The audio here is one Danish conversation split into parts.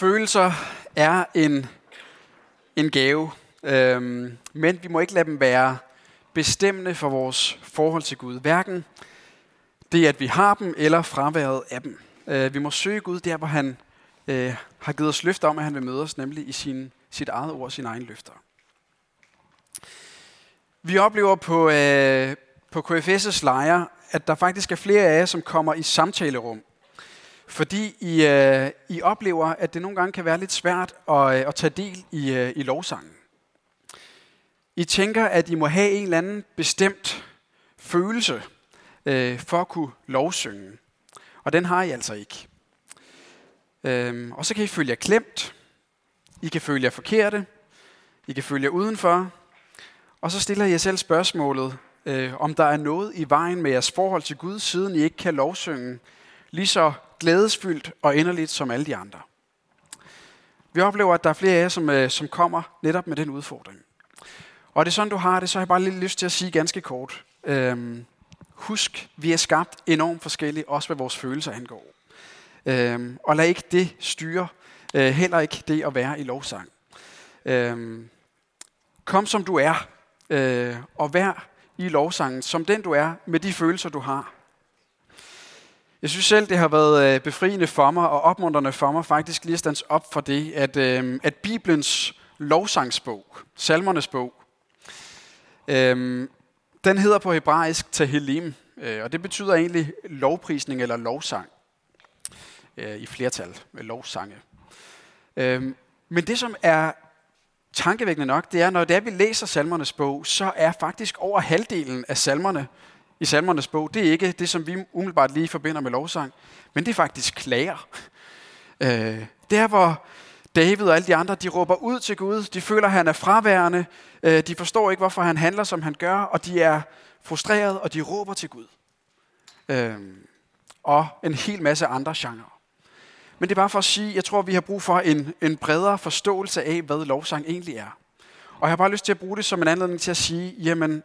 Følelser er en, en gave, øhm, men vi må ikke lade dem være bestemmende for vores forhold til Gud. Hverken det, at vi har dem, eller fraværet af dem. Øh, vi må søge Gud der, hvor han øh, har givet os løfter om, at han vil møde os, nemlig i sin, sit eget ord og sine egne løfter. Vi oplever på, øh, på KFS' lejre, at der faktisk er flere af jer, som kommer i samtalerum fordi I, øh, I oplever, at det nogle gange kan være lidt svært at, øh, at tage del i, øh, i lovsangen. I tænker, at I må have en eller anden bestemt følelse øh, for at kunne lovsynge. Og den har I altså ikke. Øhm, og så kan I føle jer klemt. I kan føle jer forkerte. I kan føle jer udenfor. Og så stiller I jer selv spørgsmålet, øh, om der er noget i vejen med jeres forhold til Gud, siden I ikke kan lovsynge lige så glædesfyldt og inderligt som alle de andre. Vi oplever, at der er flere af jer, som, øh, som kommer netop med den udfordring. Og det sådan, du har det, så har jeg bare lidt lyst til at sige ganske kort. Øhm, husk, vi er skabt enormt forskellige, også hvad vores følelser angår. Øhm, og lad ikke det styre, øh, heller ikke det at være i lovsang. Øhm, kom som du er, øh, og vær i lovsangen som den du er, med de følelser du har. Jeg synes selv, det har været øh, befriende for mig og opmuntrende for mig faktisk lige at stands op for det, at, øh, at Bibelens lovsangsbog, salmernes bog, øh, den hedder på hebraisk Tehillim, øh, og det betyder egentlig lovprisning eller lovsang øh, i flertal, med lovsange. Øh, men det, som er tankevækkende nok, det er, når det er, vi læser salmernes bog, så er faktisk over halvdelen af salmerne i salmernes bog, det er ikke det, som vi umiddelbart lige forbinder med lovsang, men det er faktisk klager. Øh, der hvor David og alle de andre, de råber ud til Gud, de føler, at han er fraværende, øh, de forstår ikke, hvorfor han handler, som han gør, og de er frustrerede, og de råber til Gud. Øh, og en hel masse andre genrer. Men det er bare for at sige, jeg tror, vi har brug for en, en bredere forståelse af, hvad lovsang egentlig er. Og jeg har bare lyst til at bruge det som en anledning til at sige, jamen,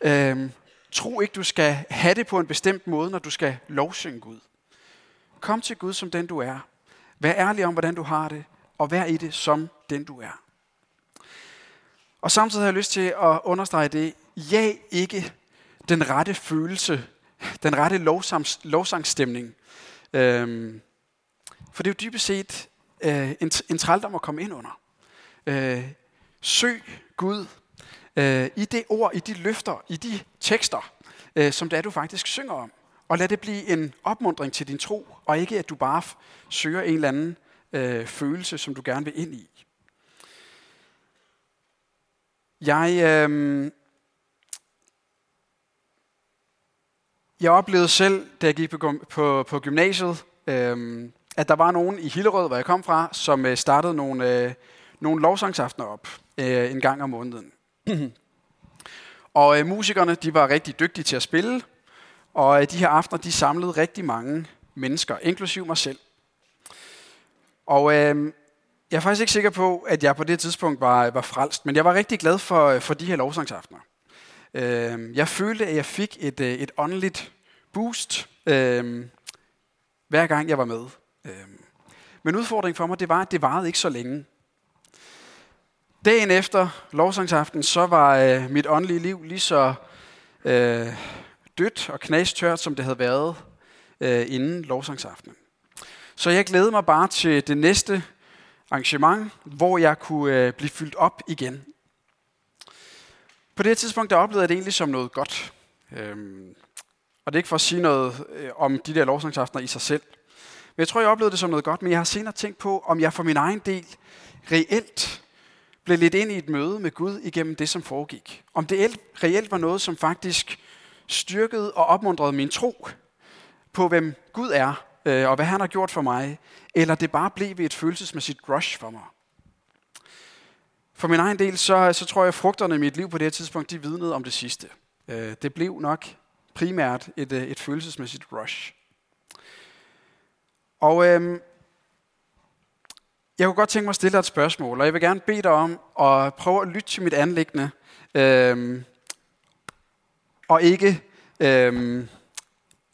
øh, Tro ikke, du skal have det på en bestemt måde, når du skal lovsynge Gud. Kom til Gud som den du er. Vær ærlig om, hvordan du har det, og vær i det som den du er. Og samtidig har jeg lyst til at understrege det. Ja ikke den rette følelse, den rette lovsangs, lovsangstemning. Øhm, for det er jo dybest set øh, en, en trældom at komme ind under. Øh, søg Gud øh, i det ord, i de løfter, i de tekster, øh, som det er, du faktisk synger om. Og lad det blive en opmundring til din tro, og ikke at du bare søger en eller anden øh, følelse, som du gerne vil ind i. Jeg, øh, jeg oplevede selv, da jeg gik på, på, på gymnasiet, øh, at der var nogen i Hillerød, hvor jeg kom fra, som øh, startede nogle, øh, nogle lovsangsaftener op øh, en gang om måneden. og øh, musikerne, de var rigtig dygtige til at spille, og øh, de her aftener, de samlede rigtig mange mennesker, inklusiv mig selv. Og øh, jeg er faktisk ikke sikker på, at jeg på det tidspunkt var, øh, var frelst, men jeg var rigtig glad for, øh, for de her lovsangsaftener. Øh, jeg følte, at jeg fik et, øh, et åndeligt boost, øh, hver gang jeg var med. Øh, men udfordringen for mig, det var, at det varede ikke så længe. Dagen efter lovsangsaften, så var øh, mit åndelige liv lige så øh, dødt og knastørt, som det havde været øh, inden lovsangsaftenen. Så jeg glædede mig bare til det næste arrangement, hvor jeg kunne øh, blive fyldt op igen. På det tidspunkt, der oplevede jeg det egentlig som noget godt. Øhm, og det er ikke for at sige noget øh, om de der lovsangsaftener i sig selv. Men jeg tror, jeg oplevede det som noget godt, men jeg har senere tænkt på, om jeg for min egen del reelt blev lidt ind i et møde med Gud igennem det, som foregik. Om det reelt var noget, som faktisk styrkede og opmuntrede min tro på, hvem Gud er, øh, og hvad han har gjort for mig, eller det bare blev et følelsesmæssigt rush for mig. For min egen del, så, så tror jeg, at frugterne i mit liv på det her tidspunkt, de vidnede om det sidste. Øh, det blev nok primært et, øh, et følelsesmæssigt rush. Og øhm, jeg kunne godt tænke mig at stille dig et spørgsmål, og jeg vil gerne bede dig om at prøve at lytte til mit anlæggende, øhm, og ikke øhm,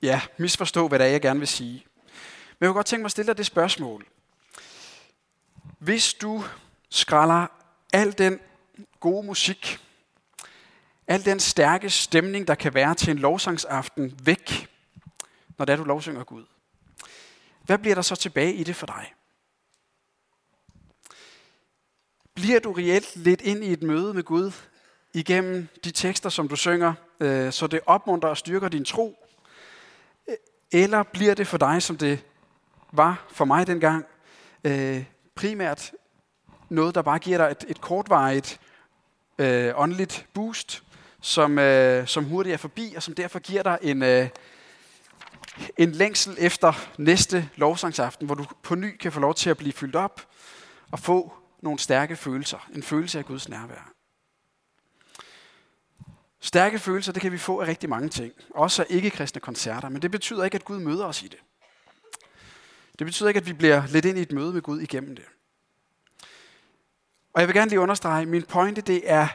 ja, misforstå, hvad det er, jeg gerne vil sige. Men jeg kunne godt tænke mig at stille dig det spørgsmål. Hvis du skræller al den gode musik, al den stærke stemning, der kan være til en lovsangsaften, væk, når det er, du lovsynger Gud, hvad bliver der så tilbage i det for dig? Bliver du reelt lidt ind i et møde med Gud igennem de tekster, som du synger, øh, så det opmuntrer og styrker din tro? Eller bliver det for dig, som det var for mig dengang, øh, primært noget, der bare giver dig et, et kortvarigt øh, åndeligt boost, som, øh, som hurtigt er forbi, og som derfor giver dig en, øh, en længsel efter næste lovsangsaften, hvor du på ny kan få lov til at blive fyldt op og få nogle stærke følelser. En følelse af Guds nærvær. Stærke følelser, det kan vi få af rigtig mange ting. Også af ikke-kristne koncerter, men det betyder ikke, at Gud møder os i det. Det betyder ikke, at vi bliver lidt ind i et møde med Gud igennem det. Og jeg vil gerne lige understrege, min pointe det er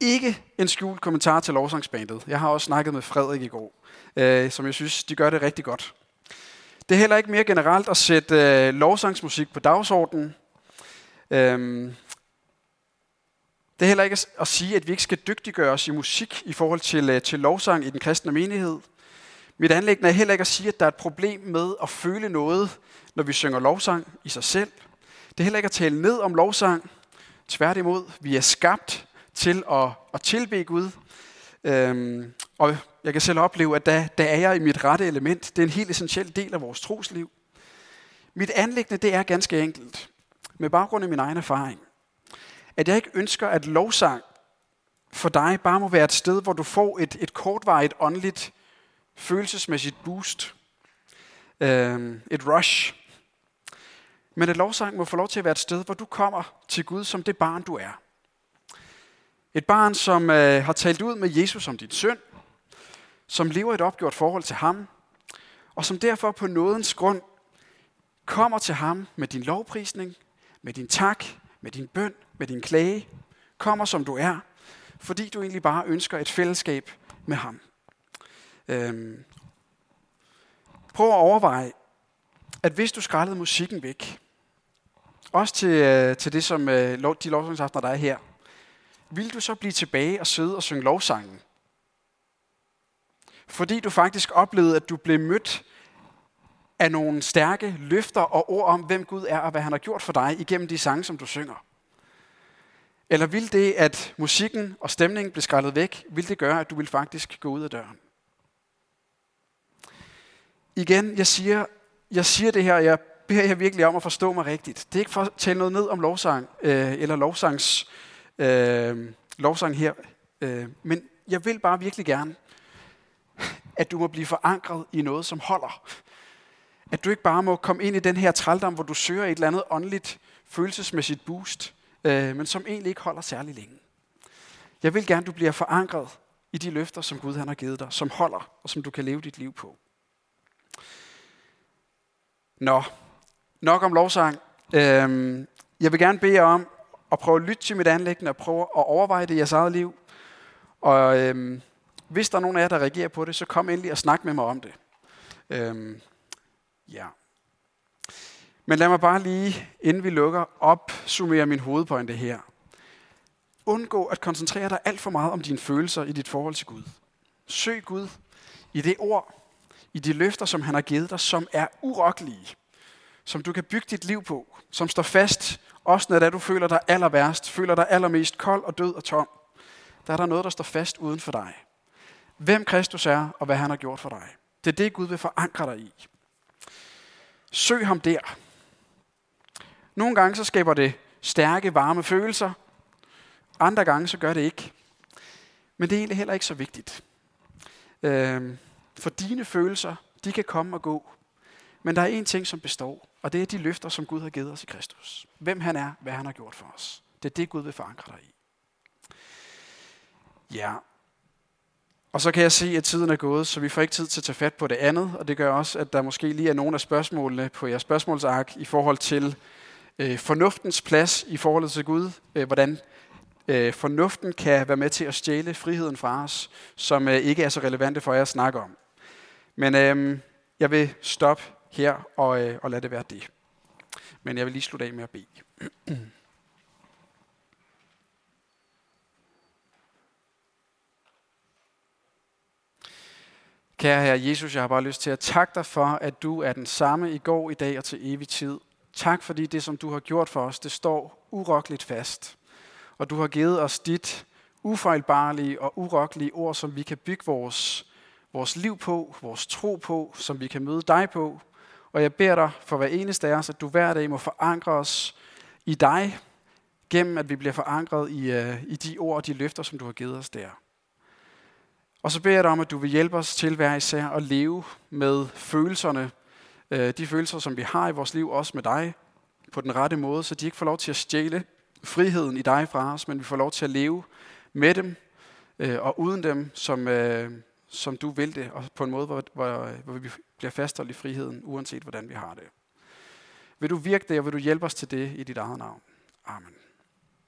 ikke en skjult kommentar til lovsangsbandet. Jeg har også snakket med Frederik i går, øh, som jeg synes, de gør det rigtig godt. Det er heller ikke mere generelt at sætte øh, lovsangsmusik på dagsordenen. Øhm, det er heller ikke at sige, at vi ikke skal dygtiggøre os i musik i forhold til, øh, til lovsang i den kristne menighed. Mit anlæggende er heller ikke at sige, at der er et problem med at føle noget, når vi synger lovsang i sig selv. Det er heller ikke at tale ned om lovsang. Tværtimod, vi er skabt til at, at tilbe Gud. Øhm, og jeg kan selv opleve, at der, der er jeg i mit rette element. Det er en helt essentiel del af vores trosliv. Mit anlæggende, det er ganske enkelt, med baggrund i min egen erfaring, at jeg ikke ønsker, at lovsang for dig bare må være et sted, hvor du får et, et kortvarigt åndeligt følelsesmæssigt boost. Øh, et rush. Men et lovsang må få lov til at være et sted, hvor du kommer til Gud som det barn, du er. Et barn, som øh, har talt ud med Jesus om din søn, som lever et opgjort forhold til ham, og som derfor på nådens grund kommer til ham med din lovprisning, med din tak, med din bøn, med din klage, kommer som du er, fordi du egentlig bare ønsker et fællesskab med ham. Øhm. Prøv at overveje, at hvis du skrællede musikken væk, også til, øh, til det, som øh, de lovsangsaftener, der er her, vil du så blive tilbage og sidde og synge lovsangen? Fordi du faktisk oplevede, at du blev mødt af nogle stærke løfter og ord om, hvem Gud er og hvad han har gjort for dig igennem de sange, som du synger. Eller vil det, at musikken og stemningen blev skrællet væk, vil det gøre, at du vil faktisk gå ud af døren? Igen, jeg siger, jeg siger det her, jeg beder jer virkelig om at forstå mig rigtigt. Det er ikke for at tale noget ned om lovsang, øh, eller lovsangs, øh, lovsang her. Øh, men jeg vil bare virkelig gerne, at du må blive forankret i noget, som holder. At du ikke bare må komme ind i den her trældom, hvor du søger et eller andet åndeligt, følelsesmæssigt boost, øh, men som egentlig ikke holder særlig længe. Jeg vil gerne, at du bliver forankret i de løfter, som Gud han har givet dig, som holder, og som du kan leve dit liv på. Nå, nok om lovsang. Øhm, jeg vil gerne bede jer om at prøve at lytte til mit anlæggende og prøve at overveje det i jeres eget liv. Og øhm, hvis der er nogen af jer, der reagerer på det, så kom endelig og snak med mig om det. Øhm, ja. Men lad mig bare lige, inden vi lukker, opsummere min hovedpointe her. Undgå at koncentrere dig alt for meget om dine følelser i dit forhold til Gud. Søg Gud i det ord, i de løfter, som han har givet dig, som er urokkelige, som du kan bygge dit liv på, som står fast, også når du føler dig aller værst, føler dig allermest kold og død og tom. Der er der noget, der står fast uden for dig. Hvem Kristus er, og hvad han har gjort for dig. Det er det, Gud vil forankre dig i. Søg ham der. Nogle gange så skaber det stærke, varme følelser. Andre gange så gør det ikke. Men det er egentlig heller ikke så vigtigt. Øhm, for dine følelser, de kan komme og gå. Men der er en ting, som består, og det er de løfter, som Gud har givet os i Kristus. Hvem han er, hvad han har gjort for os. Det er det, Gud vil forankre dig i. Ja. Og så kan jeg se, at tiden er gået, så vi får ikke tid til at tage fat på det andet, og det gør også, at der måske lige er nogle af spørgsmålene på jeres spørgsmålsark i forhold til øh, fornuftens plads i forhold til Gud, øh, hvordan øh, fornuften kan være med til at stjæle friheden fra os, som øh, ikke er så relevante for jer at snakke om. Men øh, jeg vil stoppe her og, øh, og lade det være det. Men jeg vil lige slutte af med at bede. Kære Herre Jesus, jeg har bare lyst til at takke dig for, at du er den samme i går, i dag og til evig tid. Tak fordi det, som du har gjort for os, det står urokkeligt fast. Og du har givet os dit ufejlbarlige og urokkelige ord, som vi kan bygge vores, vores liv på, vores tro på, som vi kan møde dig på. Og jeg beder dig for hver eneste af os, at du hver dag må forankre os i dig, gennem at vi bliver forankret i, øh, i de ord og de løfter, som du har givet os der. Og så beder jeg dig om, at du vil hjælpe os til hver især at leve med følelserne, øh, de følelser, som vi har i vores liv, også med dig, på den rette måde, så de ikke får lov til at stjæle friheden i dig fra os, men vi får lov til at leve med dem øh, og uden dem, som, øh, som du vil det, og på en måde, hvor, hvor, hvor vi bliver fastholdt i friheden, uanset hvordan vi har det. Vil du virke det, og vil du hjælpe os til det i dit eget navn? Amen.